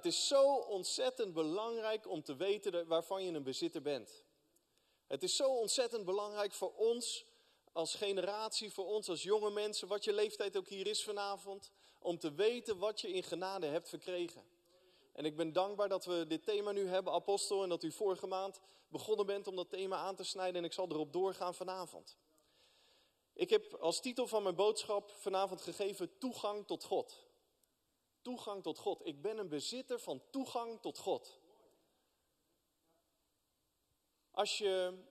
Het is zo ontzettend belangrijk om te weten waarvan je een bezitter bent. Het is zo ontzettend belangrijk voor ons als generatie, voor ons als jonge mensen, wat je leeftijd ook hier is vanavond, om te weten wat je in genade hebt verkregen. En ik ben dankbaar dat we dit thema nu hebben, apostel, en dat u vorige maand begonnen bent om dat thema aan te snijden en ik zal erop doorgaan vanavond. Ik heb als titel van mijn boodschap vanavond gegeven toegang tot God. Toegang tot God. Ik ben een bezitter van toegang tot God. Als je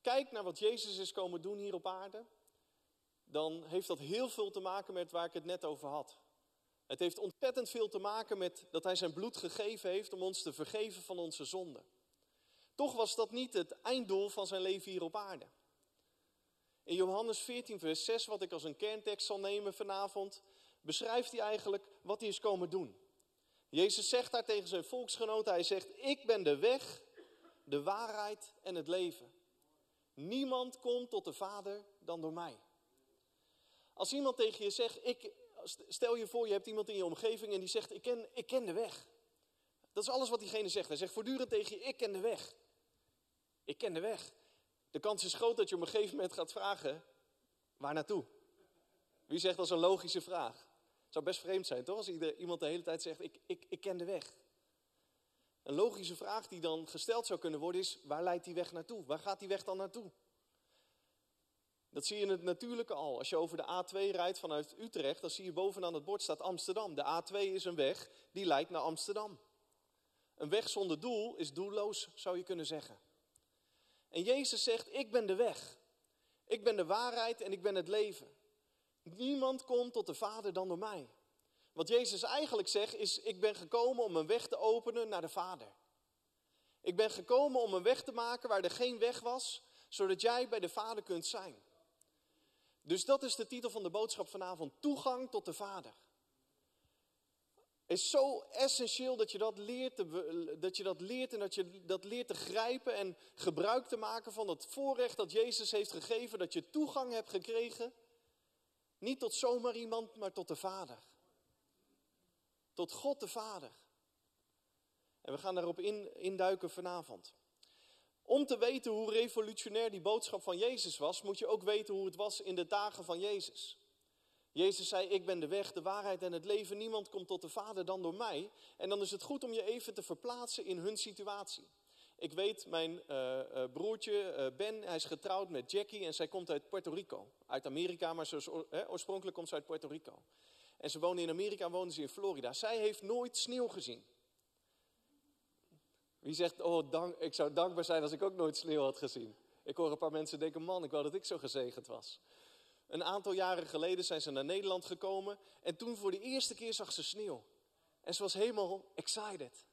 kijkt naar wat Jezus is komen doen hier op aarde, dan heeft dat heel veel te maken met waar ik het net over had. Het heeft ontzettend veel te maken met dat hij zijn bloed gegeven heeft om ons te vergeven van onze zonden. Toch was dat niet het einddoel van zijn leven hier op aarde. In Johannes 14, vers 6, wat ik als een kerntekst zal nemen vanavond, beschrijft hij eigenlijk wat hij is komen doen. Jezus zegt daar tegen zijn volksgenoten, hij zegt, ik ben de weg, de waarheid en het leven. Niemand komt tot de Vader dan door mij. Als iemand tegen je zegt, ik, stel je voor je hebt iemand in je omgeving en die zegt, ik ken, ik ken de weg. Dat is alles wat diegene zegt. Hij zegt voortdurend tegen je, ik ken de weg. Ik ken de weg. De kans is groot dat je op een gegeven moment gaat vragen, waar naartoe? Wie zegt dat is een logische vraag? Zou best vreemd zijn, toch? Als iemand de hele tijd zegt, ik, ik, ik ken de weg. Een logische vraag die dan gesteld zou kunnen worden is, waar leidt die weg naartoe? Waar gaat die weg dan naartoe? Dat zie je in het natuurlijke al. Als je over de A2 rijdt vanuit Utrecht, dan zie je bovenaan het bord staat Amsterdam. De A2 is een weg die leidt naar Amsterdam. Een weg zonder doel is doelloos, zou je kunnen zeggen. En Jezus zegt, ik ben de weg. Ik ben de waarheid en ik ben het leven. Niemand komt tot de Vader dan door mij. Wat Jezus eigenlijk zegt is, ik ben gekomen om een weg te openen naar de Vader. Ik ben gekomen om een weg te maken waar er geen weg was, zodat jij bij de Vader kunt zijn. Dus dat is de titel van de boodschap vanavond, toegang tot de Vader. Is zo essentieel dat je dat leert, dat je dat leert en dat je dat leert te grijpen en gebruik te maken van het voorrecht dat Jezus heeft gegeven, dat je toegang hebt gekregen, niet tot zomaar iemand, maar tot de Vader. Tot God de Vader. En we gaan daarop in, induiken vanavond. Om te weten hoe revolutionair die boodschap van Jezus was, moet je ook weten hoe het was in de dagen van Jezus. Jezus zei, ik ben de weg, de waarheid en het leven. Niemand komt tot de Vader dan door mij. En dan is het goed om je even te verplaatsen in hun situatie. Ik weet, mijn uh, broertje uh, Ben, hij is getrouwd met Jackie en zij komt uit Puerto Rico. Uit Amerika, maar zo, oorspronkelijk komt ze uit Puerto Rico. En ze wonen in Amerika en wonen ze in Florida. Zij heeft nooit sneeuw gezien. Wie zegt, oh, dank, ik zou dankbaar zijn als ik ook nooit sneeuw had gezien. Ik hoor een paar mensen denken, man, ik wou dat ik zo gezegend was. Een aantal jaren geleden zijn ze naar Nederland gekomen en toen voor de eerste keer zag ze sneeuw. En ze was helemaal excited.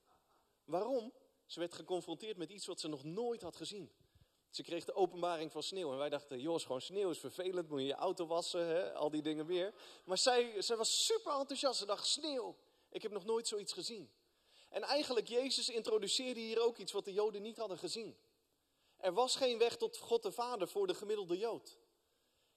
Waarom? Ze werd geconfronteerd met iets wat ze nog nooit had gezien. Ze kreeg de openbaring van sneeuw. En wij dachten, joh, gewoon sneeuw is vervelend, moet je je auto wassen, hè? al die dingen meer. Maar zij, zij was super enthousiast. Ze dacht, sneeuw, ik heb nog nooit zoiets gezien. En eigenlijk, Jezus introduceerde hier ook iets wat de Joden niet hadden gezien. Er was geen weg tot God de Vader voor de gemiddelde Jood.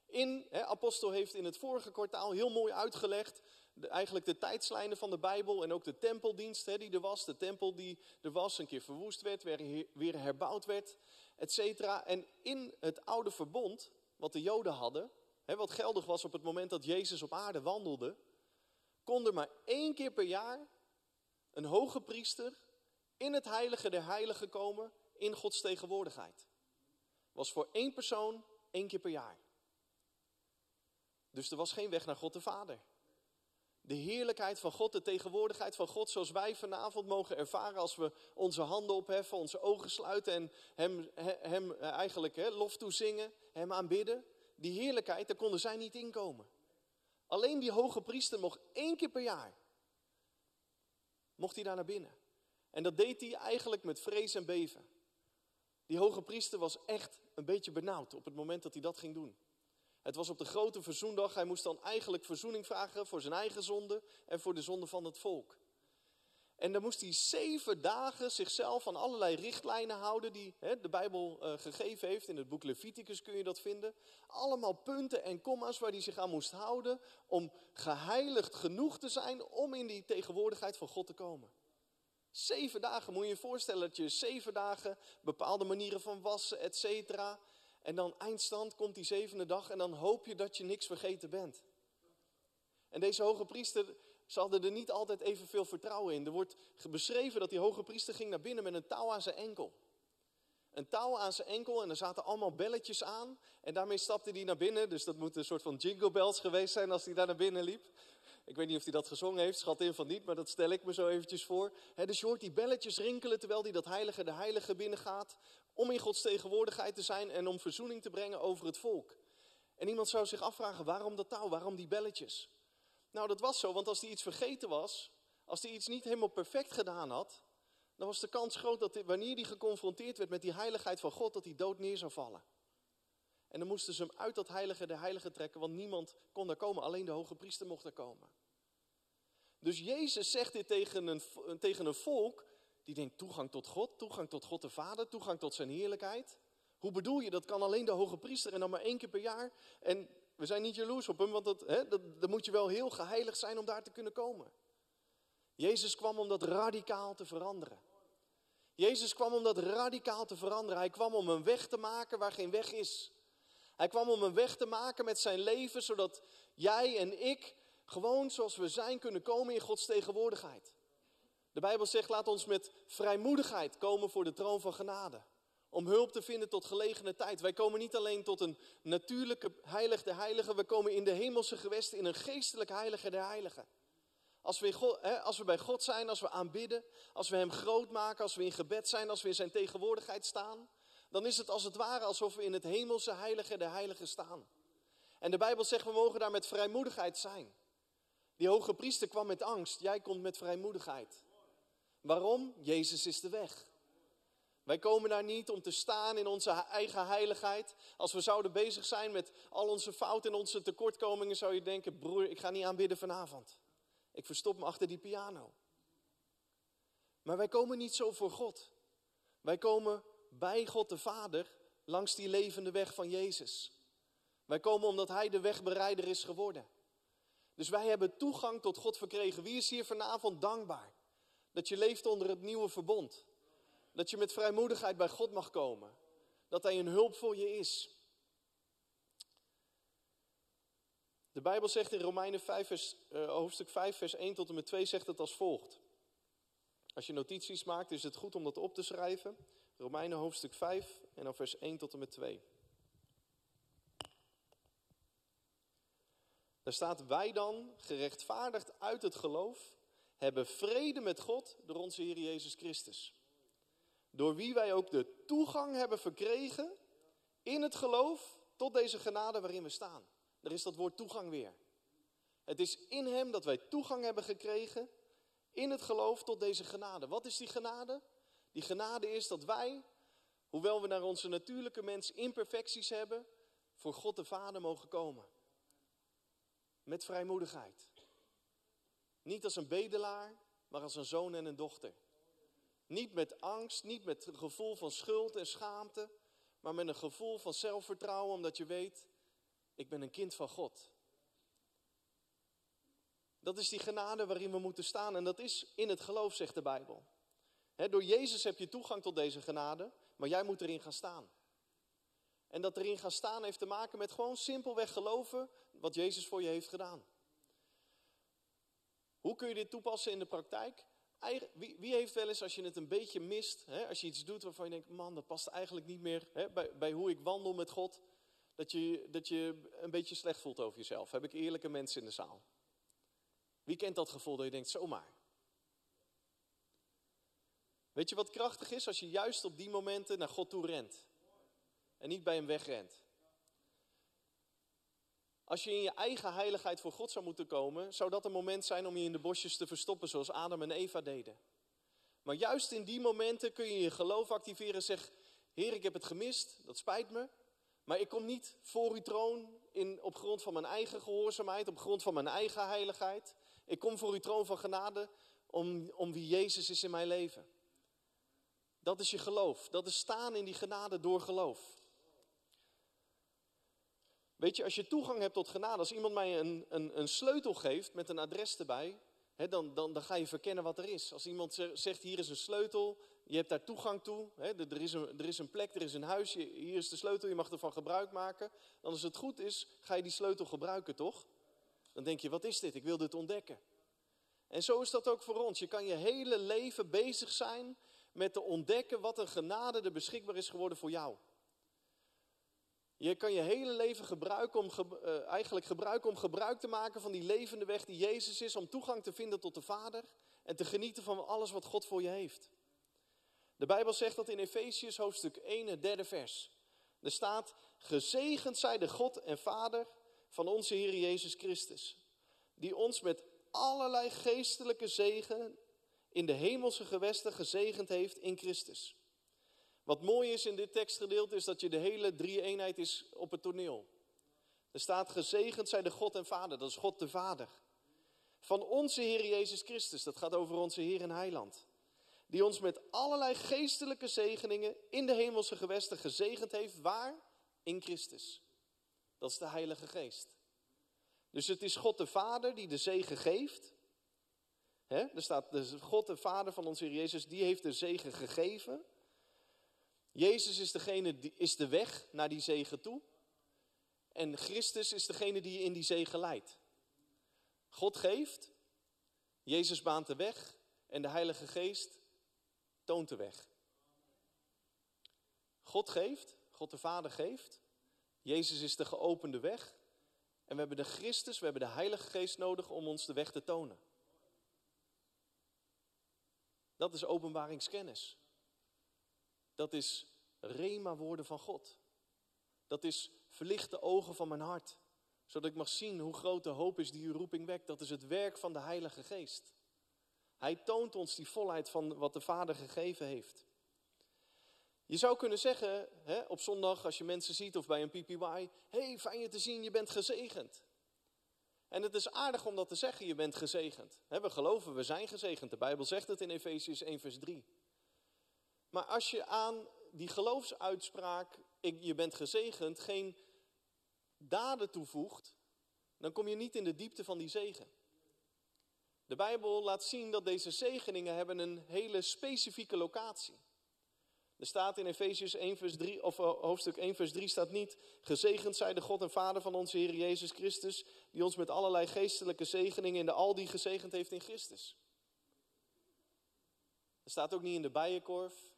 In, hè, Apostel heeft in het vorige kwartaal heel mooi uitgelegd, eigenlijk de tijdslijnen van de Bijbel en ook de tempeldienst die er was. De tempel die er was, een keer verwoest werd, weer, herbouwd werd, et. En in het oude verbond, wat de Joden hadden, wat geldig was op het moment dat Jezus op aarde wandelde, kon er maar één keer per jaar een hoge priester in het heilige der heiligen komen in Gods tegenwoordigheid. Was voor één persoon één keer per jaar. Dus er was geen weg naar God de Vader. De heerlijkheid van God, de tegenwoordigheid van God, zoals wij vanavond mogen ervaren als we onze handen opheffen, onze ogen sluiten en Hem, hem eigenlijk hè, lof toezingen, Hem aanbidden. Die heerlijkheid, daar konden zij niet inkomen. Alleen die hoge priester mocht één keer per jaar mocht hij daar naar binnen. En dat deed hij eigenlijk met vrees en beven. Die hoge priester was echt een beetje benauwd op het moment dat hij dat ging doen. Het was op de grote verzoendag. Hij moest dan eigenlijk verzoening vragen voor zijn eigen zonde en voor de zonde van het volk. En dan moest hij zeven dagen zichzelf aan allerlei richtlijnen houden die hè, de Bijbel uh, gegeven heeft. In het boek Leviticus kun je dat vinden. Allemaal punten en komma's waar hij zich aan moest houden om geheiligd genoeg te zijn om in die tegenwoordigheid van God te komen. Zeven dagen, moet je je voorstellen dat je zeven dagen bepaalde manieren van wassen, et cetera. En dan eindstand komt die zevende dag en dan hoop je dat je niks vergeten bent. En deze hoge priester, ze hadden er niet altijd evenveel vertrouwen in. Er wordt beschreven dat die hoge priester ging naar binnen met een touw aan zijn enkel. Een touw aan zijn enkel en er zaten allemaal belletjes aan. En daarmee stapte hij naar binnen. Dus dat moet een soort van jingle bells geweest zijn als hij daar naar binnen liep. Ik weet niet of hij dat gezongen heeft, schat in van niet, maar dat stel ik me zo eventjes voor. dus je hoort die belletjes rinkelen terwijl hij dat heilige de heilige binnengaat. Om in Gods tegenwoordigheid te zijn en om verzoening te brengen over het volk. En iemand zou zich afvragen, waarom dat touw, waarom die belletjes? Nou, dat was zo, want als hij iets vergeten was, als hij iets niet helemaal perfect gedaan had, dan was de kans groot dat wanneer hij geconfronteerd werd met die heiligheid van God, dat hij dood neer zou vallen. En dan moesten ze hem uit dat heilige de heilige trekken, want niemand kon daar komen, alleen de hoge priester mocht er komen. Dus Jezus zegt dit tegen een, tegen een volk die denkt toegang tot God, toegang tot God de Vader, toegang tot zijn heerlijkheid. Hoe bedoel je, dat kan alleen de hoge priester en dan maar één keer per jaar. En we zijn niet jaloers op hem, want dat, hè, dat, moet je wel heel geheiligd zijn om daar te kunnen komen. Jezus kwam om dat radicaal te veranderen. Jezus kwam om dat radicaal te veranderen. Hij kwam om een weg te maken waar geen weg is. Hij kwam om een weg te maken met zijn leven, zodat jij en ik gewoon zoals we zijn kunnen komen in Gods tegenwoordigheid. De Bijbel zegt, laat ons met vrijmoedigheid komen voor de troon van genade. Om hulp te vinden tot gelegene tijd. Wij komen niet alleen tot een natuurlijke heilige de heilige, we komen in de hemelse gewesten in een geestelijk heilige der heiligen. Als we, God, hè, als we bij God zijn, als we aanbidden, als we Hem groot maken, als we in gebed zijn, als we in Zijn tegenwoordigheid staan, dan is het als het ware alsof we in het hemelse heilige der heiligen staan. En de Bijbel zegt, we mogen daar met vrijmoedigheid zijn. Die hoge priester kwam met angst, jij komt met vrijmoedigheid. Waarom? Jezus is de weg. Wij komen daar niet om te staan in onze eigen heiligheid. Als we zouden bezig zijn met al onze fouten en onze tekortkomingen, zou je denken: broer, ik ga niet aanbidden vanavond. Ik verstop me achter die piano. Maar wij komen niet zo voor God. Wij komen bij God de Vader langs die levende weg van Jezus. Wij komen omdat Hij de wegbereider is geworden. Dus wij hebben toegang tot God verkregen. Wie is hier vanavond dankbaar dat je leeft onder het nieuwe verbond? Dat je met vrijmoedigheid bij God mag komen. Dat Hij een hulp voor je is. De Bijbel zegt in Romeinen 5, vers, uh, hoofdstuk 5, vers 1 tot en met 2 zegt het als volgt. Als je notities maakt, is het goed om dat op te schrijven. Romeinen hoofdstuk 5 en dan vers 1 tot en met 2. Daar staat, wij dan, gerechtvaardigd uit het geloof, hebben vrede met God door onze Heer Jezus Christus. Door wie wij ook de toegang hebben verkregen in het geloof tot deze genade waarin we staan. Er is dat woord toegang weer. Het is in Hem dat wij toegang hebben gekregen in het geloof tot deze genade. Wat is die genade? Die genade is dat wij, hoewel we naar onze natuurlijke mens imperfecties hebben, voor God de Vader mogen komen. Met vrijmoedigheid. Niet als een bedelaar, maar als een zoon en een dochter. Niet met angst, niet met een gevoel van schuld en schaamte, maar met een gevoel van zelfvertrouwen, omdat je weet, ik ben een kind van God. Dat is die genade waarin we moeten staan en dat is in het geloof, zegt de Bijbel. door Jezus heb je toegang tot deze genade, maar jij moet erin gaan staan. En dat erin gaan staan heeft te maken met gewoon simpelweg geloven wat Jezus voor je heeft gedaan. Hoe kun je dit toepassen in de praktijk? Wie, wie heeft wel eens, als je het een beetje mist, hè, als je iets doet waarvan je denkt, man, dat past eigenlijk niet meer hè, bij, bij hoe ik wandel met God, dat je, dat je een beetje slecht voelt over jezelf. Heb ik eerlijke mensen in de zaal? Wie kent dat gevoel dat je denkt, zomaar? Weet je wat krachtig is? Als je juist op die momenten naar God toe rent. En niet bij hem wegrent. Als je in je eigen heiligheid voor God zou moeten komen, zou dat een moment zijn om je in de bosjes te verstoppen, zoals Adam en Eva deden. Maar juist in die momenten kun je je geloof activeren en zeggen: Heer, ik heb het gemist, dat spijt me. Maar ik kom niet voor uw troon in, op grond van mijn eigen gehoorzaamheid, op grond van mijn eigen heiligheid. Ik kom voor uw troon van genade om, om wie Jezus is in mijn leven. Dat is je geloof. Dat is staan in die genade door geloof. Weet je, als je toegang hebt tot genade, als iemand mij een, een, een sleutel geeft met een adres erbij, dan, dan, dan ga je verkennen wat er is. Als iemand zegt, hier is een sleutel, je hebt daar toegang toe, er, is een, er is een plek, er is een huis, hier is de sleutel, je mag ervan gebruik maken. Dan als het goed is, ga je die sleutel gebruiken, toch? Dan denk je, wat is dit? Ik wil dit ontdekken. En zo is dat ook voor ons. Je kan je hele leven bezig zijn met te ontdekken wat een genade er beschikbaar is geworden voor jou. Je kan je hele leven gebruiken om, uh, eigenlijk gebruiken om gebruik te maken van die levende weg die Jezus is, om toegang te vinden tot de Vader en te genieten van alles wat God voor je heeft. De Bijbel zegt dat in Efesius hoofdstuk 1, het derde vers. Er staat, gezegend zij de God en Vader van onze Heer Jezus Christus, die ons met allerlei geestelijke zegen in de hemelse gewesten gezegend heeft in Christus. Wat mooi is in dit tekstgedeelte is dat je de hele drie-eenheid is op het toneel. Er staat gezegend zij de God en Vader, dat is God de Vader. Van onze Heer Jezus Christus, dat gaat over onze Heer en Heiland. Die ons met allerlei geestelijke zegeningen in de hemelse gewesten gezegend heeft. Waar? In Christus. Dat is de Heilige Geest. Dus het is God de Vader die de zegen geeft. er staat de God de Vader van onze Heer Jezus, die heeft de zegen gegeven. Jezus is degene die is de weg naar die zegen toe. En Christus is degene die je in die zegen leidt. God geeft, Jezus baant de weg en de Heilige Geest toont de weg. God geeft, God de Vader geeft, Jezus is de geopende weg en we hebben de Christus, we hebben de Heilige Geest nodig om ons de weg te tonen. Dat is openbaringskennis. Dat is rema woorden van God. Dat is verlicht de ogen van mijn hart. Zodat ik mag zien hoe groot de hoop is die uw roeping wekt. Dat is het werk van de Heilige Geest. Hij toont ons die volheid van wat de Vader gegeven heeft. Je zou kunnen zeggen, hè, op zondag als je mensen ziet of bij een PPY, hey, fijn je te zien, je bent gezegend. En het is aardig om dat te zeggen, je bent gezegend. we geloven, we zijn gezegend. De Bijbel zegt het in Efesius 1, vers 3. Maar als je aan die geloofsuitspraak, ik, je bent gezegend, geen daden toevoegt, dan kom je niet in de diepte van die zegen. De Bijbel laat zien dat deze zegeningen hebben een hele specifieke locatie. Er staat in Efesius 1 vers 3, of eh, hoofdstuk 1 vers 3 staat niet, gezegend zij de God en Vader van onze Heer Jezus Christus, die ons met allerlei geestelijke zegeningen in de al die gezegend heeft in Christus. Er staat ook niet in de bijenkorf,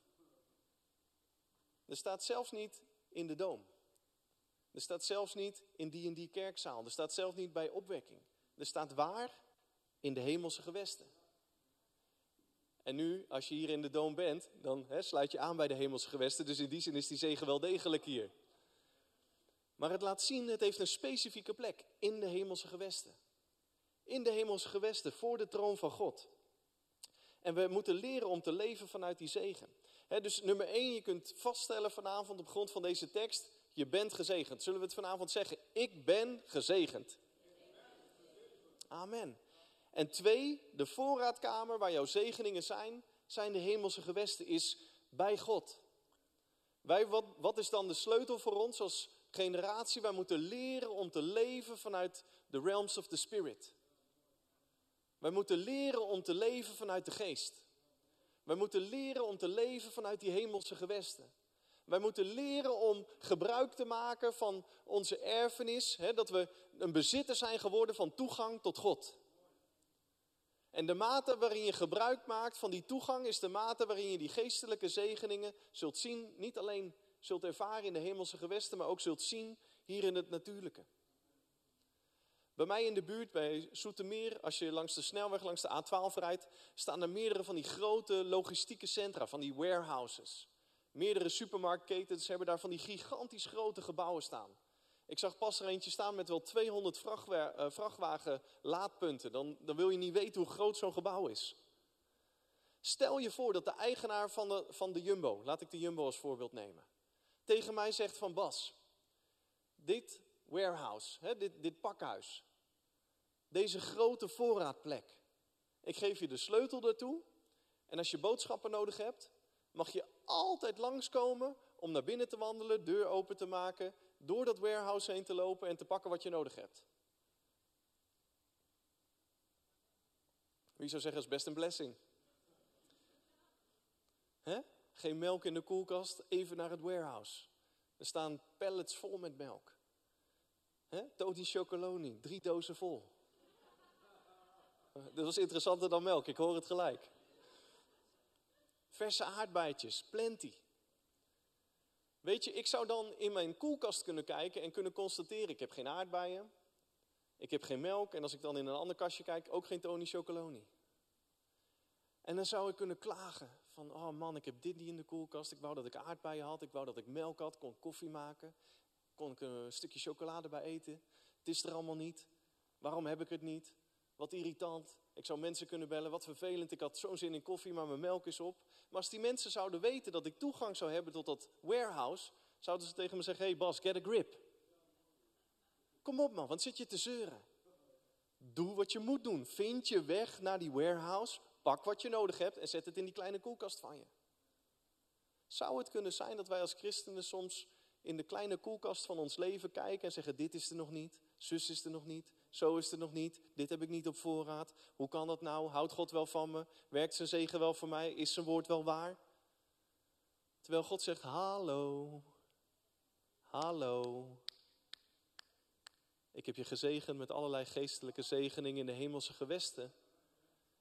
er staat zelfs niet in de doom. Er staat zelfs niet in die en die kerkzaal. Er staat zelfs niet bij opwekking. Er staat waar? In de hemelse gewesten. En nu, als je hier in de doom bent, dan hè, sluit je aan bij de hemelse gewesten. Dus in die zin is die zegen wel degelijk hier. Maar het laat zien, het heeft een specifieke plek in de hemelse gewesten. In de hemelse gewesten, voor de troon van God. En we moeten leren om te leven vanuit die zegen dus nummer 1, je kunt vaststellen vanavond op grond van deze tekst, je bent gezegend. Zullen we het vanavond zeggen? Ik ben gezegend. Amen. En twee, de voorraadkamer waar jouw zegeningen zijn, zijn de hemelse gewesten, is bij God. Wij, wat, wat is dan de sleutel voor ons als generatie? Wij moeten leren om te leven vanuit de realms of the spirit. Wij moeten leren om te leven vanuit de geest. Wij moeten leren om te leven vanuit die hemelse gewesten. Wij moeten leren om gebruik te maken van onze erfenis, hè, dat we een bezitter zijn geworden van toegang tot God. En de mate waarin je gebruik maakt van die toegang is de mate waarin je die geestelijke zegeningen zult zien, niet alleen zult ervaren in de hemelse gewesten, maar ook zult zien hier in het natuurlijke. Bij mij in de buurt, bij Soetermeer, als je langs de snelweg, langs de A12 rijdt, staan er meerdere van die grote logistieke centra, van die warehouses. Meerdere supermarktketens hebben daar van die gigantisch grote gebouwen staan. Ik zag pas er eentje staan met wel 200 vrachtwa vrachtwagen laadpunten. Dan, dan wil je niet weten hoe groot zo'n gebouw is. Stel je voor dat de eigenaar van de, van de Jumbo, laat ik de Jumbo als voorbeeld nemen, tegen mij zegt van Bas, dit warehouse, hè, dit, dit pakhuis. Deze grote voorraadplek. Ik geef je de sleutel daartoe. En als je boodschappen nodig hebt, mag je altijd langskomen om naar binnen te wandelen, deur open te maken, door dat warehouse heen te lopen en te pakken wat je nodig hebt. Wie zou zeggen, is best een blessing. Geen melk in de koelkast, even naar het warehouse. Er staan pallets vol met melk. Hè? Toti Chocoloni, drie dozen vol. Dat was interessanter dan melk, ik hoor het gelijk. Verse aardbeidjes, plenty. Weet je, ik zou dan in mijn koelkast kunnen kijken en kunnen constateren: ik heb geen aardbeien, ik heb geen melk en als ik dan in een ander kastje kijk, ook geen Tony Chocoloni. En dan zou ik kunnen klagen van, oh man, ik heb dit niet in de koelkast. Ik wou dat ik aardbeien had, ik wou dat ik melk had, kon koffie maken. Kon ik een stukje chocolade bij eten. Het is er allemaal niet. Waarom heb ik het niet? Wat irritant. Ik zou mensen kunnen bellen, wat vervelend. Ik had zo'n zin in koffie, maar mijn melk is op. Maar als die mensen zouden weten dat ik toegang zou hebben tot dat warehouse, zouden ze tegen me zeggen, hey Bas, get a grip. Kom op man, wat zit je te zeuren? Doe wat je moet doen. Vind je weg naar die warehouse, pak wat je nodig hebt en zet het in die kleine koelkast van je. Zou het kunnen zijn dat wij als christenen soms in de kleine koelkast van ons leven kijken en zeggen: Dit is er nog niet, zus is er nog niet, zo is er nog niet, dit heb ik niet op voorraad. Hoe kan dat nou? Houdt God wel van me? Werkt zijn zegen wel voor mij? Is zijn woord wel waar? Terwijl God zegt: Hallo, hallo. Ik heb je gezegend met allerlei geestelijke zegeningen in de hemelse gewesten.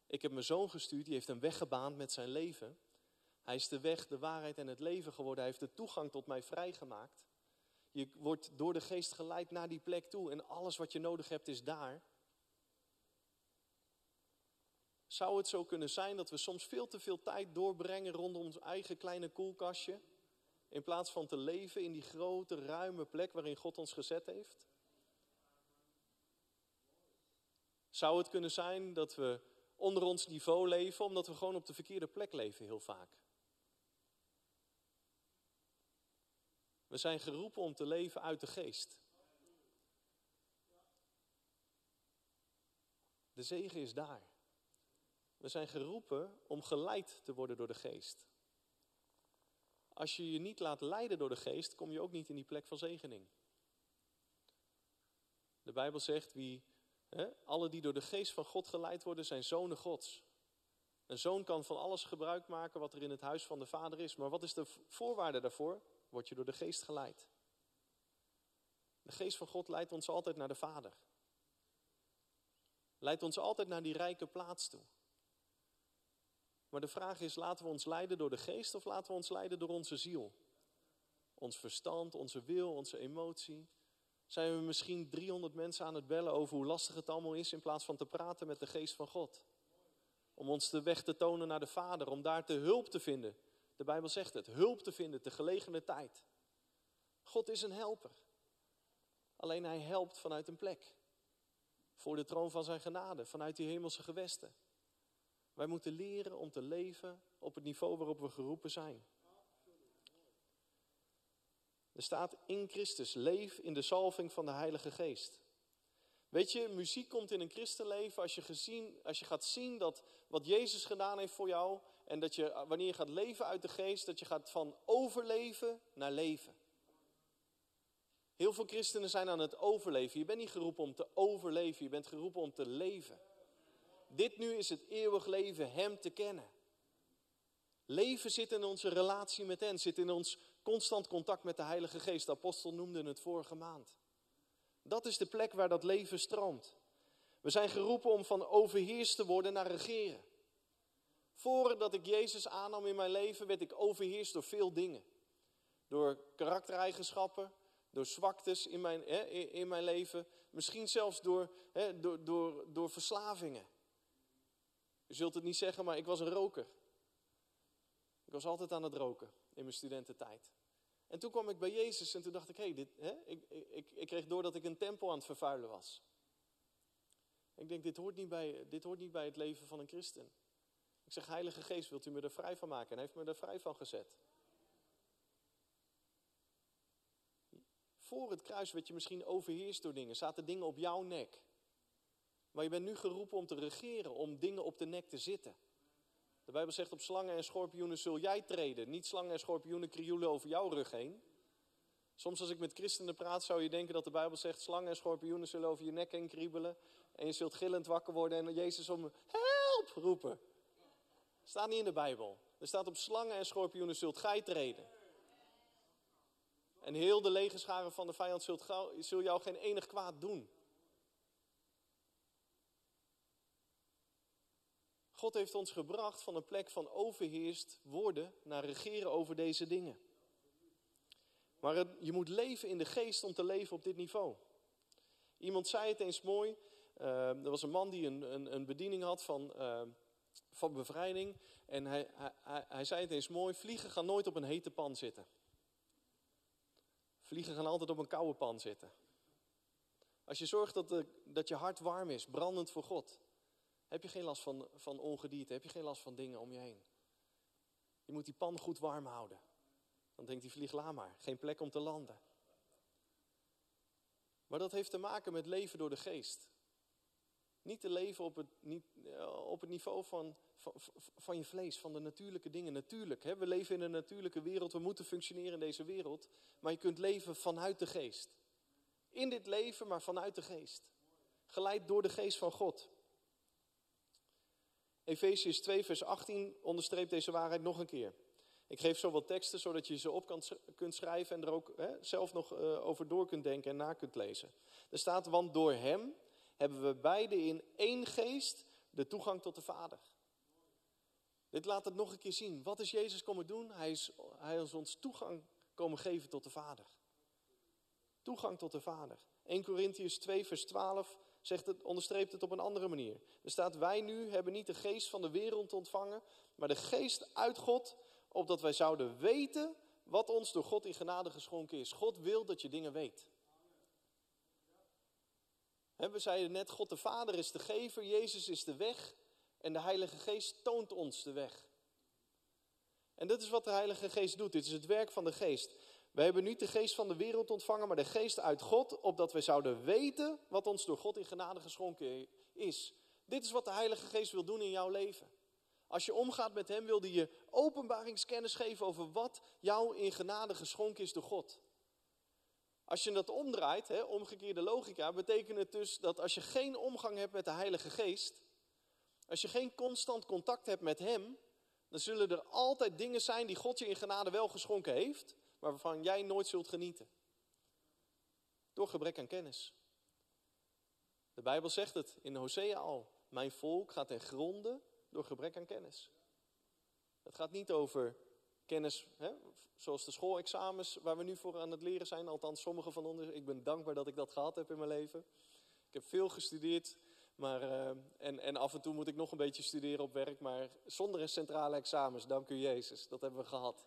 Ik heb mijn zoon gestuurd, die heeft een weg gebaand met zijn leven. Hij is de weg, de waarheid en het leven geworden. Hij heeft de toegang tot mij vrijgemaakt. Je wordt door de geest geleid naar die plek toe en alles wat je nodig hebt is daar. Zou het zo kunnen zijn dat we soms veel te veel tijd doorbrengen rondom ons eigen kleine koelkastje, in plaats van te leven in die grote, ruime plek waarin God ons gezet heeft? Zou het kunnen zijn dat we onder ons niveau leven, omdat we gewoon op de verkeerde plek leven heel vaak? We zijn geroepen om te leven uit de geest. De zegen is daar. We zijn geroepen om geleid te worden door de geest. Als je je niet laat leiden door de geest, kom je ook niet in die plek van zegening. De Bijbel zegt, wie, hè, alle die door de geest van God geleid worden, zijn zonen Gods. Een zoon kan van alles gebruik maken wat er in het huis van de vader is. Maar wat is de voorwaarde daarvoor? Word je door de geest geleid. De geest van God leidt ons altijd naar de Vader. Leidt ons altijd naar die rijke plaats toe. Maar de vraag is, laten we ons leiden door de geest of laten we ons leiden door onze ziel? Ons verstand, onze wil, onze emotie. Zijn we misschien 300 mensen aan het bellen over hoe lastig het allemaal is in plaats van te praten met de geest van God? Om ons de weg te tonen naar de Vader, om daar te hulp te vinden de Bijbel zegt het, hulp te vinden te gelegene tijd. God is een helper. Alleen hij helpt vanuit een plek. Voor de troon van zijn genade, vanuit die hemelse gewesten. Wij moeten leren om te leven op het niveau waarop we geroepen zijn. Er staat in Christus, leef in de salving van de Heilige Geest. Weet je, muziek komt in een christenleven als je, gezien, als je gaat zien dat wat Jezus gedaan heeft voor jou, en dat je, wanneer je gaat leven uit de geest, dat je gaat van overleven naar leven. Heel veel christenen zijn aan het overleven. Je bent niet geroepen om te overleven, je bent geroepen om te leven. Dit nu is het eeuwig leven, Hem te kennen. Leven zit in onze relatie met Hem, zit in ons constant contact met de Heilige Geest. De apostel noemde het vorige maand. Dat is de plek waar dat leven stroomt. We zijn geroepen om van overheerst te worden naar regeren. Voordat ik Jezus aannam in mijn leven, werd ik overheerst door veel dingen. Door karaktereigenschappen, door zwaktes in mijn, hè, in mijn leven. Misschien zelfs door, hè, door, door, door verslavingen. U zult het niet zeggen, maar ik was een roker. Ik was altijd aan het roken in mijn studententijd. En toen kwam ik bij Jezus en toen dacht ik, hé, hey, ik, ik, ik kreeg door dat ik een tempel aan het vervuilen was. Ik denk, dit hoort, niet bij, dit hoort niet bij het leven van een christen. Ik zeg, Heilige Geest, wilt u me er vrij van maken? En heeft me er vrij van gezet. Voor het kruis werd je misschien overheerst door dingen. Zaten dingen op jouw nek. Maar je bent nu geroepen om te regeren, om dingen op de nek te zitten. De Bijbel zegt op slangen en schorpioenen zul jij treden. Niet slangen en schorpioenen krioelen over jouw rug heen. Soms als ik met christenen praat zou je denken dat de Bijbel zegt... slangen en schorpioenen zullen over je nek heen kriebelen. En je zult gillend wakker worden en Jezus om... Help roepen. Staat niet in de Bijbel. Er staat op slangen en schorpioenen zult gij treden. En heel de legerscharen van de vijand zult, zul jou geen enig kwaad doen. God heeft ons gebracht van een plek van overheerst worden naar regeren over deze dingen. Maar je moet leven in de geest om te leven op dit niveau. Iemand zei het eens mooi. Uh, er was een man die een, een, een bediening had van, uh, van bevrijding. En hij, hij, hij zei het eens mooi: vliegen gaan nooit op een hete pan zitten. Vliegen gaan altijd op een koude pan zitten. Als je zorgt dat, de, dat je hart warm is, brandend voor God, heb je geen last van, van ongedierte, heb je geen last van dingen om je heen. Je moet die pan goed warm houden. Dan denkt die vlieg, laat maar, geen plek om te landen. Maar dat heeft te maken met leven door de geest. Niet te leven op het, niet, eh, op het niveau van, van, van je vlees, van de natuurlijke dingen. Natuurlijk, hè, we leven in een natuurlijke wereld, we moeten functioneren in deze wereld. Maar je kunt leven vanuit de geest. In dit leven, maar vanuit de geest. Geleid door de geest van God. Efesius 2, vers 18 onderstreept deze waarheid nog een keer. Ik geef zo wat teksten, zodat je ze op kan, kunt schrijven en er ook hè, zelf nog uh, over door kunt denken en na kunt lezen. Er staat, want door hem hebben we beide in één geest de toegang tot de Vader. Dit laat het nog een keer zien. Wat is Jezus komen doen? Hij is, hij ons toegang komen geven tot de Vader. Toegang tot de Vader. 1 Corinthians 2, vers 12 zegt het, onderstreept het op een andere manier. Er staat, wij nu hebben niet de geest van de wereld ontvangen, maar de geest uit God, opdat wij zouden weten wat ons door God in genade geschonken is. God wil dat je dingen weet. We zeiden net, God de Vader is de gever, Jezus is de weg en de Heilige Geest toont ons de weg. En dat is wat de Heilige Geest doet. Dit is het werk van de Geest. We hebben niet de geest van de wereld ontvangen, maar de geest uit God, opdat wij zouden weten wat ons door God in genade geschonken is. Dit is wat de Heilige Geest wil doen in jouw leven. Als je omgaat met Hem, wil hij je openbaringskennis geven over wat jou in genade geschonken is door God. Als je dat omdraait, hè, omgekeerde logica, betekent het dus dat als je geen omgang hebt met de Heilige Geest, als je geen constant contact hebt met Hem, dan zullen er altijd dingen zijn die God je in genade wel geschonken heeft, maar waarvan jij nooit zult genieten. Door gebrek aan kennis. De Bijbel zegt het in Hosea al. Mijn volk gaat ten gronde door gebrek aan kennis. Het gaat niet over kennis, hè, zoals de schoolexamens waar we nu voor aan het leren zijn. Althans, sommige van ons. Ik ben dankbaar dat ik dat gehad heb in mijn leven. Ik heb veel gestudeerd. Maar, uh, en, en af en toe moet ik nog een beetje studeren op werk. Maar zonder een centrale examens, dank u Jezus. Dat hebben we gehad.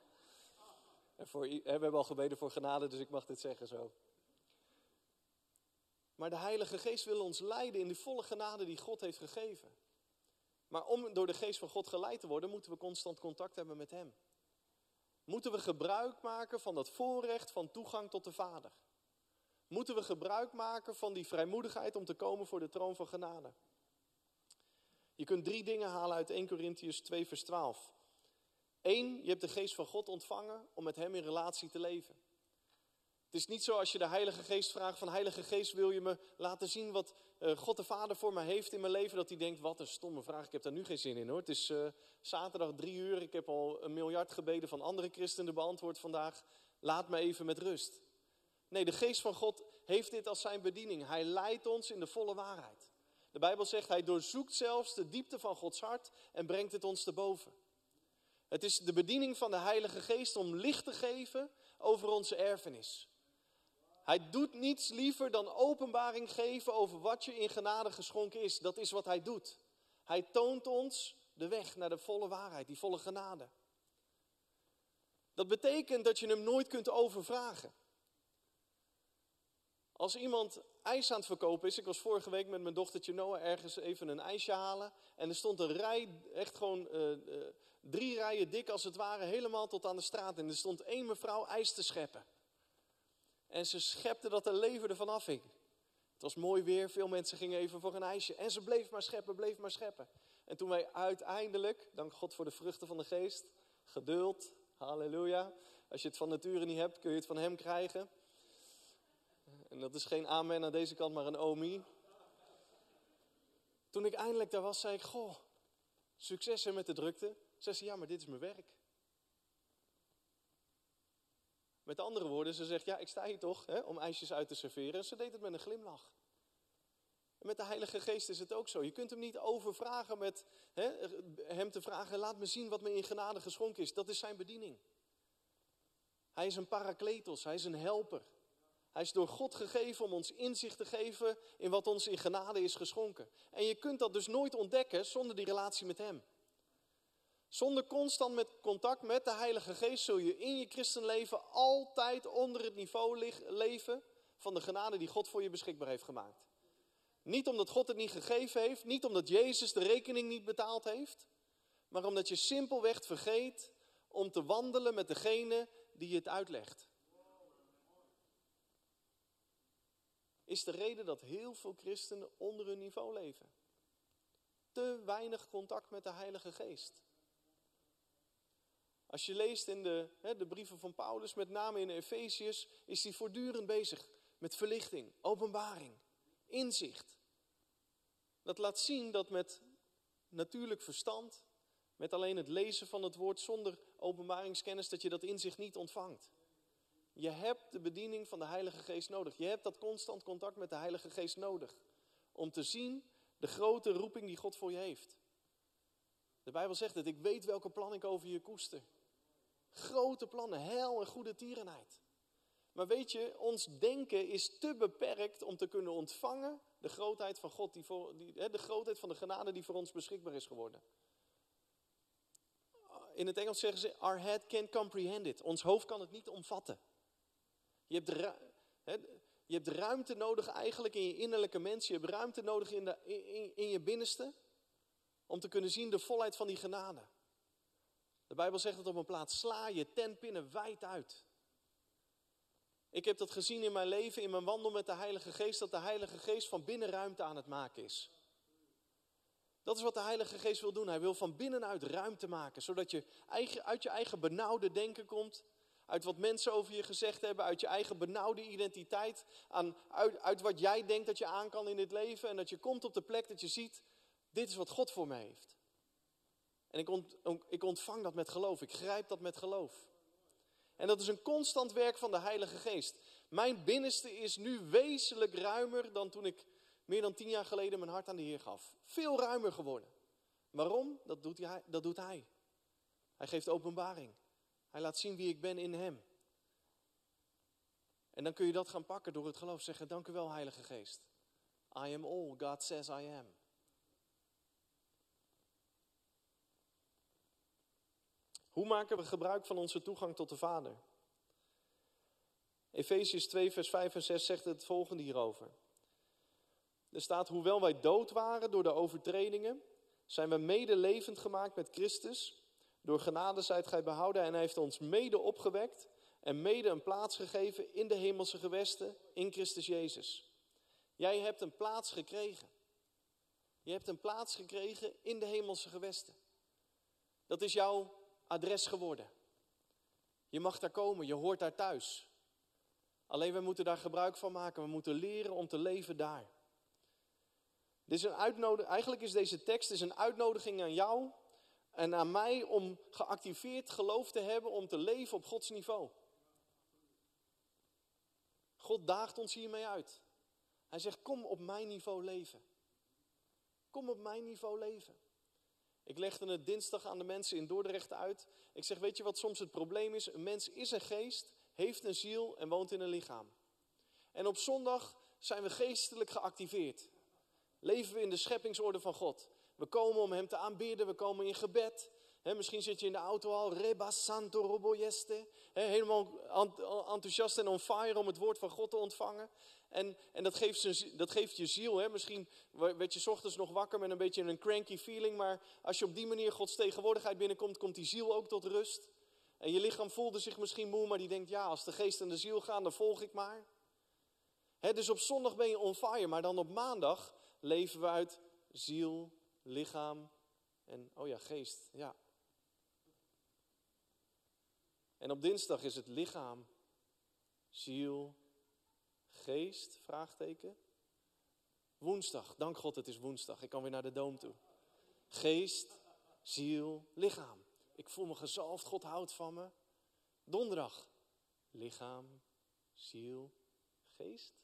En voor, we hebben al gebeden voor genade, dus ik mag dit zeggen zo. Maar de Heilige Geest wil ons leiden in die volle genade die God heeft gegeven. Maar om door de Geest van God geleid te worden, moeten we constant contact hebben met Hem. Moeten we gebruik maken van dat voorrecht van toegang tot de Vader. Moeten we gebruik maken van die vrijmoedigheid om te komen voor de troon van genade. Je kunt drie dingen halen uit 1 Corinthians 2, vers 12. Eén, je hebt de geest van God ontvangen om met Hem in relatie te leven. Het is niet zo als je de Heilige Geest vraagt van Heilige Geest wil je me laten zien wat uh, God de Vader voor mij heeft in mijn leven. Dat hij denkt wat een stomme vraag, ik heb daar nu geen zin in hoor. Het is uh, zaterdag drie uur, ik heb al een miljard gebeden van andere christenen beantwoord vandaag. Laat me even met rust. Nee, de Geest van God heeft dit als zijn bediening. Hij leidt ons in de volle waarheid. De Bijbel zegt hij doorzoekt zelfs de diepte van Gods hart en brengt het ons te boven. Het is de bediening van de Heilige Geest om licht te geven over onze erfenis. Hij doet niets liever dan openbaring geven over wat je in genade geschonken is. Dat is wat hij doet. Hij toont ons de weg naar de volle waarheid, die volle genade. Dat betekent dat je hem nooit kunt overvragen. Als iemand ijs aan het verkopen is, ik was vorige week met mijn dochtertje Noah ergens even een ijsje halen. En er stond een rij, echt gewoon uh, uh, drie rijen dik als het ware, helemaal tot aan de straat. En er stond één mevrouw ijs te scheppen. En ze schepte dat de leven ervan afhing. Het was mooi weer, veel mensen gingen even voor een ijsje. En ze bleef maar scheppen, bleef maar scheppen. En toen wij uiteindelijk, dank God voor de vruchten van de geest, geduld, halleluja. Als je het van nature niet hebt, kun je het van hem krijgen. En dat is geen amen aan deze kant, maar een omi. Toen ik eindelijk daar was, zei ik, goh, Succes met de drukte. Ze, ja, maar dit is mijn werk. Met andere woorden, ze zegt, ja, ik sta hier toch hè, om ijsjes uit te serveren. En ze deed het met een glimlach. En met de Heilige Geest is het ook zo. Je kunt hem niet overvragen met hè, hem te vragen, laat me zien wat me in genade geschonken is. Dat is zijn bediening. Hij is een parakletos, hij is een helper. Hij is door God gegeven om ons inzicht te geven in wat ons in genade is geschonken. En je kunt dat dus nooit ontdekken zonder die relatie met Hem. Zonder constant met contact met de Heilige Geest zul je in je christenleven altijd onder het niveau leven van de genade die God voor je beschikbaar heeft gemaakt. Niet omdat God het niet gegeven heeft, niet omdat Jezus de rekening niet betaald heeft, maar omdat je simpelweg vergeet om te wandelen met degene die je het uitlegt. Is de reden dat heel veel christenen onder hun niveau leven. Te weinig contact met de Heilige Geest. Als je leest in de, hè, de brieven van Paulus, met name in Efeziërs, is hij voortdurend bezig met verlichting, openbaring, inzicht. Dat laat zien dat met natuurlijk verstand, met alleen het lezen van het woord zonder openbaringskennis, dat je dat inzicht niet ontvangt. Je hebt de bediening van de Heilige Geest nodig. Je hebt dat constant contact met de Heilige Geest nodig. Om te zien de grote roeping die God voor je heeft. De Bijbel zegt het, ik weet welke plan ik over je koester. Grote plannen, hel en goede tierenheid. Maar weet je, ons denken is te beperkt om te kunnen ontvangen de grootheid van God, die voor, de grootheid van de genade die voor ons beschikbaar is geworden. In het Engels zeggen ze, our head can't comprehend it. Ons hoofd kan het niet omvatten. Je hebt, je hebt ruimte nodig eigenlijk in je innerlijke mens. Je hebt ruimte nodig in, de, in, in je binnenste. Om te kunnen zien de volheid van die genade. De Bijbel zegt het op een plaats. Sla je tentpinnen wijd uit. Ik heb dat gezien in mijn leven, in mijn wandel met de Heilige Geest, dat de Heilige Geest van binnen ruimte aan het maken is. Dat is wat de Heilige Geest wil doen. Hij wil van binnenuit ruimte maken, zodat je uit je eigen benauwde denken komt, uit wat mensen over je gezegd hebben, uit je eigen benauwde identiteit, aan, uit, uit wat jij denkt dat je aan kan in dit leven en dat je komt op de plek dat je ziet, dit is wat God voor mij heeft. En ik, ont, ik ontvang dat met geloof, ik grijp dat met geloof. En dat is een constant werk van de Heilige Geest. Mijn binnenste is nu wezenlijk ruimer dan toen ik meer dan tien jaar geleden mijn hart aan de Heer gaf. Veel ruimer geworden. Waarom? Dat doet hij. Dat doet hij. hij geeft openbaring. Hij laat zien wie ik ben in Hem. En dan kun je dat gaan pakken door het geloof. Zeggen, dank u wel Heilige Geest. I am all God says I am. Hoe maken we gebruik van onze toegang tot de Vader? Efesius 2, vers 5 en 6 zegt het volgende hierover. Er staat, hoewel wij dood waren door de overtredingen, zijn we mede levend gemaakt met Christus. Door genade zijt gij behouden en hij heeft ons mede opgewekt en mede een plaats gegeven in de hemelse gewesten in Christus Jezus. Jij hebt een plaats gekregen. Je hebt een plaats gekregen in de hemelse gewesten. Dat is jouw adres geworden. Je mag daar komen, je hoort daar thuis. Alleen we moeten daar gebruik van maken. We moeten leren om te leven daar. Dit is een uitnodiging, eigenlijk is deze tekst is een uitnodiging aan jou en aan mij om geactiveerd geloof te hebben om te leven op Gods niveau. God daagt ons hiermee uit. Hij zegt: Kom op mijn niveau leven. Kom op mijn niveau leven. Ik legde het dinsdag aan de mensen in Dordrecht uit. Ik zeg: Weet je wat soms het probleem is? Een mens is een geest, heeft een ziel en woont in een lichaam. En op zondag zijn we geestelijk geactiveerd. Leven we in de scheppingsorde van God. We komen om Hem te aanbidden, we komen in gebed. Misschien zit je in de auto al, reba santo roboyeste. helemaal enthousiast en on fire om het woord van God te ontvangen. En, en dat, geeft dat geeft je ziel. Misschien werd je ochtends nog wakker met een beetje een cranky feeling. Maar als je op die manier Gods tegenwoordigheid binnenkomt, komt die ziel ook tot rust. En je lichaam voelde zich misschien moe, maar die denkt, ja, als de geest en de ziel gaan, dan volg ik maar. dus op zondag ben je on fire, maar dan op maandag leven we uit ziel, lichaam en, oh ja, geest. Ja. En op dinsdag is het lichaam, ziel, geest, vraagteken. Woensdag, dank God het is woensdag, ik kan weer naar de doom toe. Geest, ziel, lichaam. Ik voel me gezalfd, God houdt van me. Donderdag, lichaam, ziel, geest.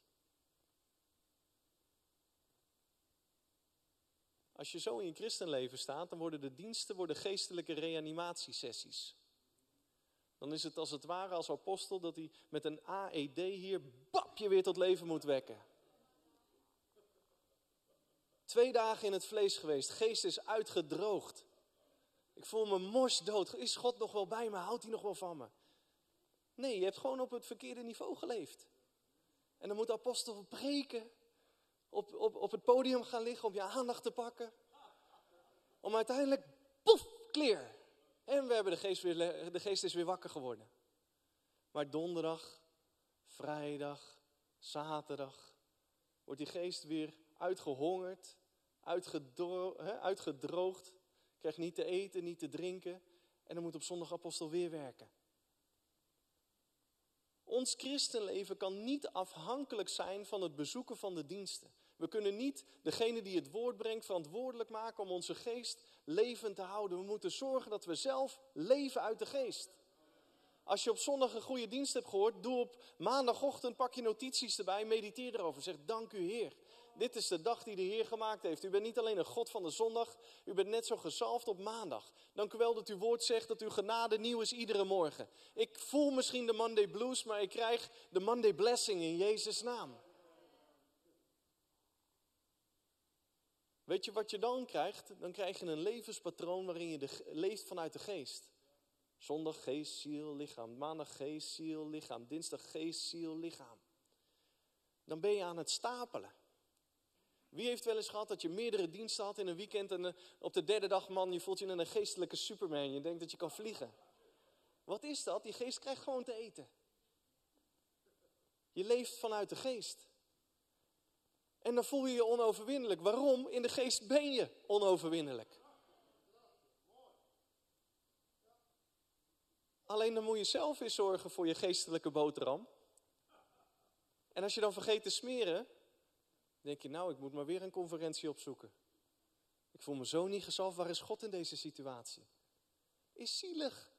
Als je zo in je christenleven staat, dan worden de diensten worden geestelijke reanimatiesessies. Dan is het als het ware als apostel dat hij met een AED hier bap je weer tot leven moet wekken. Twee dagen in het vlees geweest, geest is uitgedroogd. Ik voel me mors dood. Is God nog wel bij me? Houdt hij nog wel van me? Nee, je hebt gewoon op het verkeerde niveau geleefd. En dan moet de apostel preken, op, op, op het podium gaan liggen om je aandacht te pakken. Om uiteindelijk, poef, clear. En we hebben de geest, weer, de geest is weer wakker geworden. Maar donderdag, vrijdag, zaterdag wordt die geest weer uitgehongerd, uitgedro uitgedroogd. Krijgt niet te eten, niet te drinken. En dan moet op zondag apostel weer werken. Ons christenleven kan niet afhankelijk zijn van het bezoeken van de diensten. We kunnen niet degene die het woord brengt verantwoordelijk maken om onze geest levend te houden. We moeten zorgen dat we zelf leven uit de geest. Als je op zondag een goede dienst hebt gehoord, doe op maandagochtend, pak je notities erbij, mediteer erover. Zeg dank u Heer. Dit is de dag die de Heer gemaakt heeft. U bent niet alleen een God van de zondag, u bent net zo gezalfd op maandag. Dank u wel dat uw woord zegt dat uw genade nieuw is iedere morgen. Ik voel misschien de Monday blues, maar ik krijg de Monday blessing in Jezus' naam. Weet je wat je dan krijgt? Dan krijg je een levenspatroon waarin je leeft vanuit de geest. Zondag geest, ziel, lichaam. Maandag geest, ziel, lichaam. Dinsdag geest, ziel, lichaam. Dan ben je aan het stapelen. Wie heeft wel eens gehad dat je meerdere diensten had in een weekend en eh, op de derde dag, man, je voelt je een geestelijke superman. Je denkt dat je kan vliegen. Wat is dat? Die geest krijgt gewoon te eten. Je leeft vanuit de geest. En dan voel je je onoverwinnelijk. Waarom? In de geest ben je onoverwinnelijk. Alleen dan moet je zelf eens zorgen voor je geestelijke boterham. En als je dan vergeet te smeren, denk je, nou, ik moet maar weer een conferentie opzoeken. Ik voel me zo niet gezalfd. Waar is God in deze situatie? Is zielig.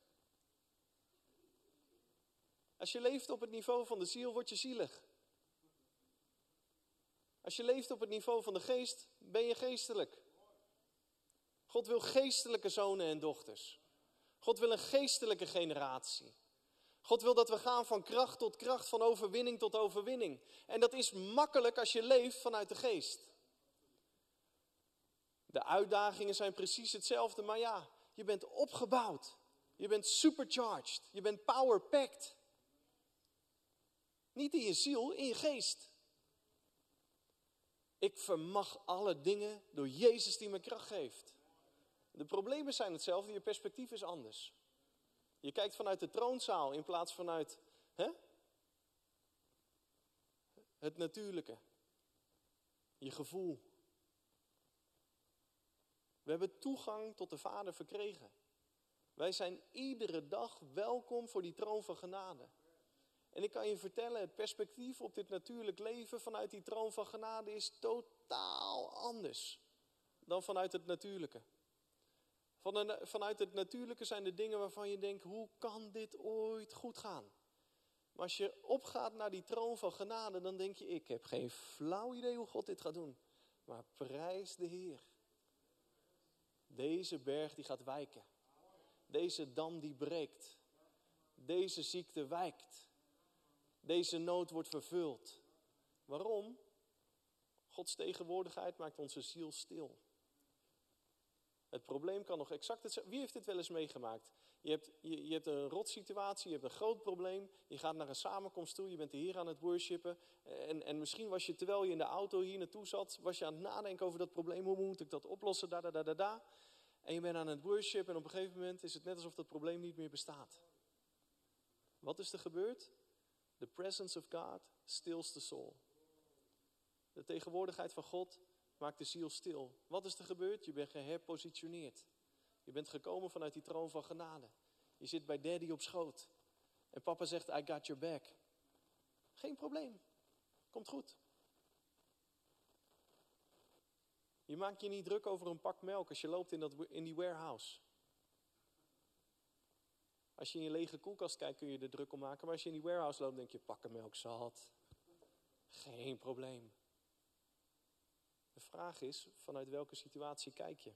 Als je leeft op het niveau van de ziel, word je zielig. Als je leeft op het niveau van de geest, ben je geestelijk. God wil geestelijke zonen en dochters. God wil een geestelijke generatie. God wil dat we gaan van kracht tot kracht, van overwinning tot overwinning. En dat is makkelijk als je leeft vanuit de geest. De uitdagingen zijn precies hetzelfde, maar ja, je bent opgebouwd. Je bent supercharged. Je bent power-packed. Niet in je ziel, in je geest. Ik vermag alle dingen door Jezus die me kracht geeft. De problemen zijn hetzelfde, je perspectief is anders. Je kijkt vanuit de troonzaal in plaats vanuit hè? het natuurlijke. Je gevoel. We hebben toegang tot de Vader verkregen. Wij zijn iedere dag welkom voor die troon van genade. En ik kan je vertellen, het perspectief op dit natuurlijk leven vanuit die troon van genade is totaal anders dan vanuit het natuurlijke. Van vanuit het natuurlijke zijn er dingen waarvan je denkt, hoe kan dit ooit goed gaan? Maar als je opgaat naar die troon van genade, dan denk je, ik heb geen flauw idee hoe God dit gaat doen. Maar prijs de Heer. Deze berg die gaat wijken. Deze dam die breekt. Deze ziekte wijkt. Deze nood wordt vervuld. Waarom? Gods tegenwoordigheid maakt onze ziel stil. Het probleem kan nog exact hetzelfde. Wie heeft dit wel eens meegemaakt? Je hebt, je, je hebt een rotsituatie, je hebt een groot probleem. Je gaat naar een samenkomst toe, je bent de Heer aan het worshipen. En, en misschien was je, terwijl je in de auto hier naartoe zat, was je aan het nadenken over dat probleem. Hoe moet ik dat oplossen? Da, da, da, da. En je bent aan het worshipen en op een gegeven moment is het net alsof dat probleem niet meer bestaat. Wat is er gebeurd? The presence of God stills the soul. De tegenwoordigheid van God maakt de ziel stil. Wat is er gebeurd? Je bent geherpositioneerd. Je bent gekomen vanuit die troon van genade. Je zit bij daddy op schoot. En papa zegt, I got your back. Geen probleem. Komt goed. Je maakt je niet druk over een pak melk als je loopt in, dat, in die warehouse. Als je in je lege koelkast kijkt kun je er druk om maken. Maar als je in die warehouse loopt denk je pakken melk. Geen probleem. De vraag is, vanuit welke situatie kijk je?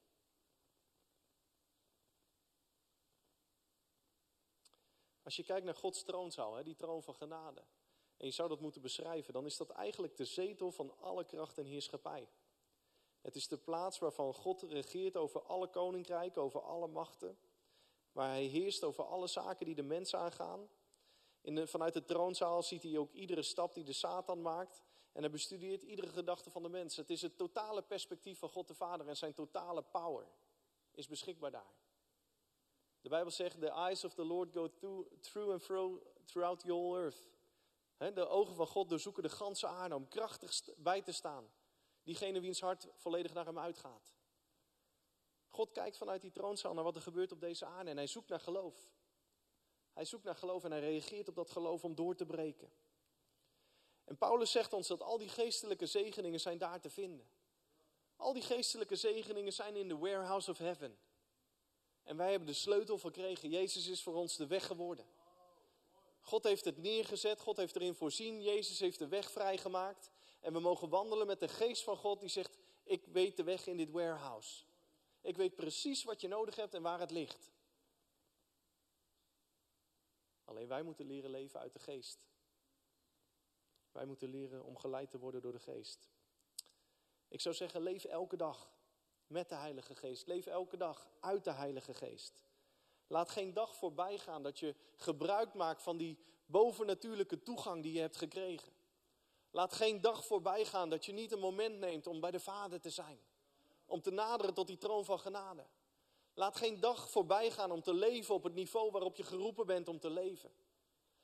Als je kijkt naar Gods troonzaal, die troon van genade, en je zou dat moeten beschrijven, dan is dat eigenlijk de zetel van alle kracht en heerschappij. Het is de plaats waarvan God regeert over alle koninkrijken, over alle machten. Waar hij heerst over alle zaken die de mens aangaan. In vanuit de troonzaal ziet hij ook iedere stap die de Satan maakt. En hij bestudeert iedere gedachte van de mens. Het is het totale perspectief van God de Vader en zijn totale power is beschikbaar daar. De Bijbel zegt, the eyes of the Lord go through, and through, throughout the whole earth. de ogen van God doorzoeken de ganse aarde om krachtig bij te staan. Diegene wiens hart volledig naar hem uitgaat. God kijkt vanuit die troonzaal naar wat er gebeurt op deze aarde en hij zoekt naar geloof. Hij zoekt naar geloof en hij reageert op dat geloof om door te breken. En Paulus zegt ons dat al die geestelijke zegeningen zijn daar te vinden. Al die geestelijke zegeningen zijn in de warehouse of heaven. En wij hebben de sleutel verkregen. Jezus is voor ons de weg geworden. God heeft het neergezet, God heeft erin voorzien, Jezus heeft de weg vrijgemaakt. En we mogen wandelen met de geest van God die zegt, ik weet de weg in dit warehouse. Ik weet precies wat je nodig hebt en waar het ligt. Alleen wij moeten leren leven uit de geest. Wij moeten leren om geleid te worden door de geest. Ik zou zeggen, leef elke dag met de Heilige Geest. Leef elke dag uit de Heilige Geest. Laat geen dag voorbij gaan dat je gebruik maakt van die bovennatuurlijke toegang die je hebt gekregen. Laat geen dag voorbij gaan dat je niet een moment neemt om bij de Vader te zijn. Om te naderen tot die troon van genade. Laat geen dag voorbij gaan om te leven op het niveau waarop je geroepen bent om te leven.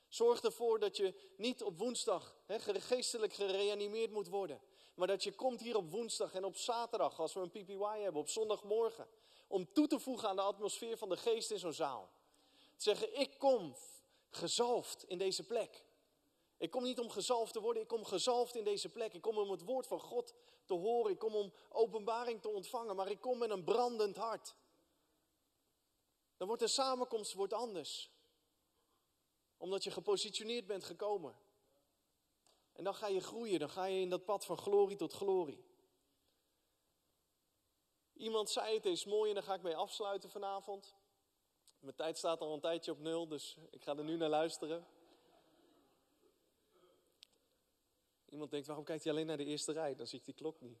Zorg ervoor dat je niet op woensdag geestelijk gereanimeerd moet worden. Maar dat je komt hier op woensdag en op zaterdag, als we een PPY hebben, op zondagmorgen. Om toe te voegen aan de atmosfeer van de geest in zo'n zaal. Te zeggen, ik kom gezalfd in deze plek. Ik kom niet om gezalfd te worden, ik kom gezalfd in deze plek. Ik kom om het woord van God te horen, ik kom om openbaring te ontvangen, maar ik kom met een brandend hart. Dan wordt de samenkomst wordt anders. Omdat je gepositioneerd bent gekomen. En dan ga je groeien, dan ga je in dat pad van glorie tot glorie. Iemand zei het is mooi en daar ga ik mee afsluiten vanavond. Mijn tijd staat al een tijdje op nul, dus ik ga er nu naar luisteren. Iemand denkt, waarom kijkt hij alleen naar de eerste rij? Dan zie ik die klok niet.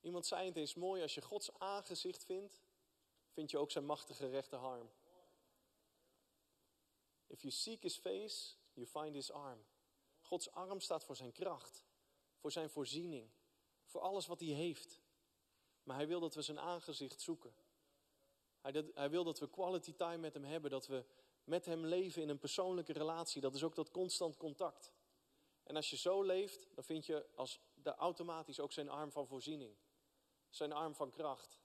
Iemand zei het is mooi, als je Gods aangezicht vindt, vind je ook zijn machtige rechterarm. If you seek his face, you find his arm. Gods arm staat voor zijn kracht, voor zijn voorziening, voor alles wat hij heeft. Maar hij wil dat we zijn aangezicht zoeken. Hij, hij wil dat we quality time met hem hebben, dat we met hem leven in een persoonlijke relatie. Dat is ook dat constant contact. En als je zo leeft, dan vind je als de, automatisch ook zijn arm van voorziening. Zijn arm van kracht.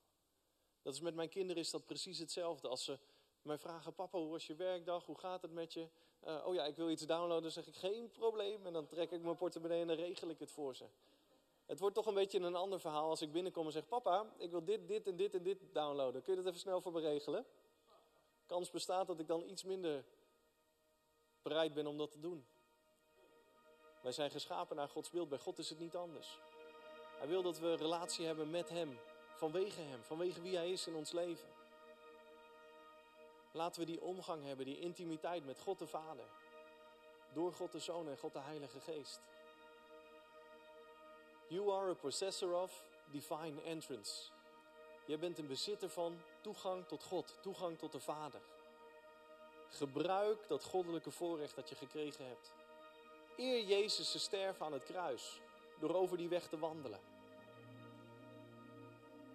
Dat is met mijn kinderen is dat precies hetzelfde. Als ze mij vragen, papa, hoe was je werkdag? Hoe gaat het met je? Uh, oh ja, ik wil iets downloaden, dan zeg ik geen probleem. En dan trek ik mijn portemonnee en dan regel ik het voor ze. Het wordt toch een beetje een ander verhaal als ik binnenkom en zeg, papa, ik wil dit, dit en dit en dit downloaden. Kun je dat even snel voor me regelen? Kans bestaat dat ik dan iets minder bereid ben om dat te doen. Wij zijn geschapen naar Gods beeld. Bij God is het niet anders. Hij wil dat we relatie hebben met Hem. Vanwege Hem. Vanwege wie Hij is in ons leven. Laten we die omgang hebben, die intimiteit met God de Vader. Door God de Zoon en God de Heilige Geest. You are a possessor of divine entrance. Jij bent een bezitter van toegang tot God, toegang tot de Vader. Gebruik dat goddelijke voorrecht dat je gekregen hebt. Eer Jezus te sterven aan het kruis, door over die weg te wandelen.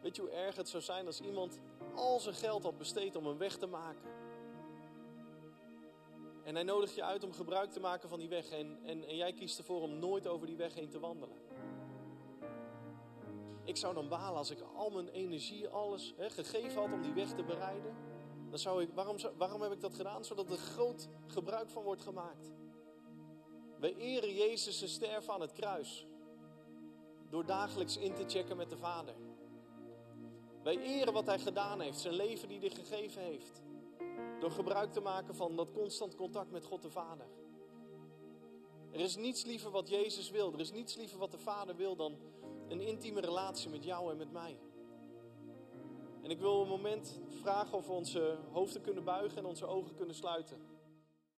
Weet je hoe erg het zou zijn als iemand al zijn geld had besteed om een weg te maken? En hij nodigt je uit om gebruik te maken van die weg en, en, en jij kiest ervoor om nooit over die weg heen te wandelen. Ik zou dan balen als ik al mijn energie, alles hè, gegeven had om die weg te bereiden. Dan zou ik, waarom, waarom heb ik dat gedaan? Zodat er groot gebruik van wordt gemaakt. We eren Jezus' sterven aan het kruis. door dagelijks in te checken met de Vader. Wij eren wat Hij gedaan heeft, zijn leven die Hij gegeven heeft. Door gebruik te maken van dat constant contact met God de Vader. Er is niets liever wat Jezus wil, er is niets liever wat de Vader wil dan een intieme relatie met jou en met mij. En ik wil een moment vragen of we onze hoofden kunnen buigen en onze ogen kunnen sluiten.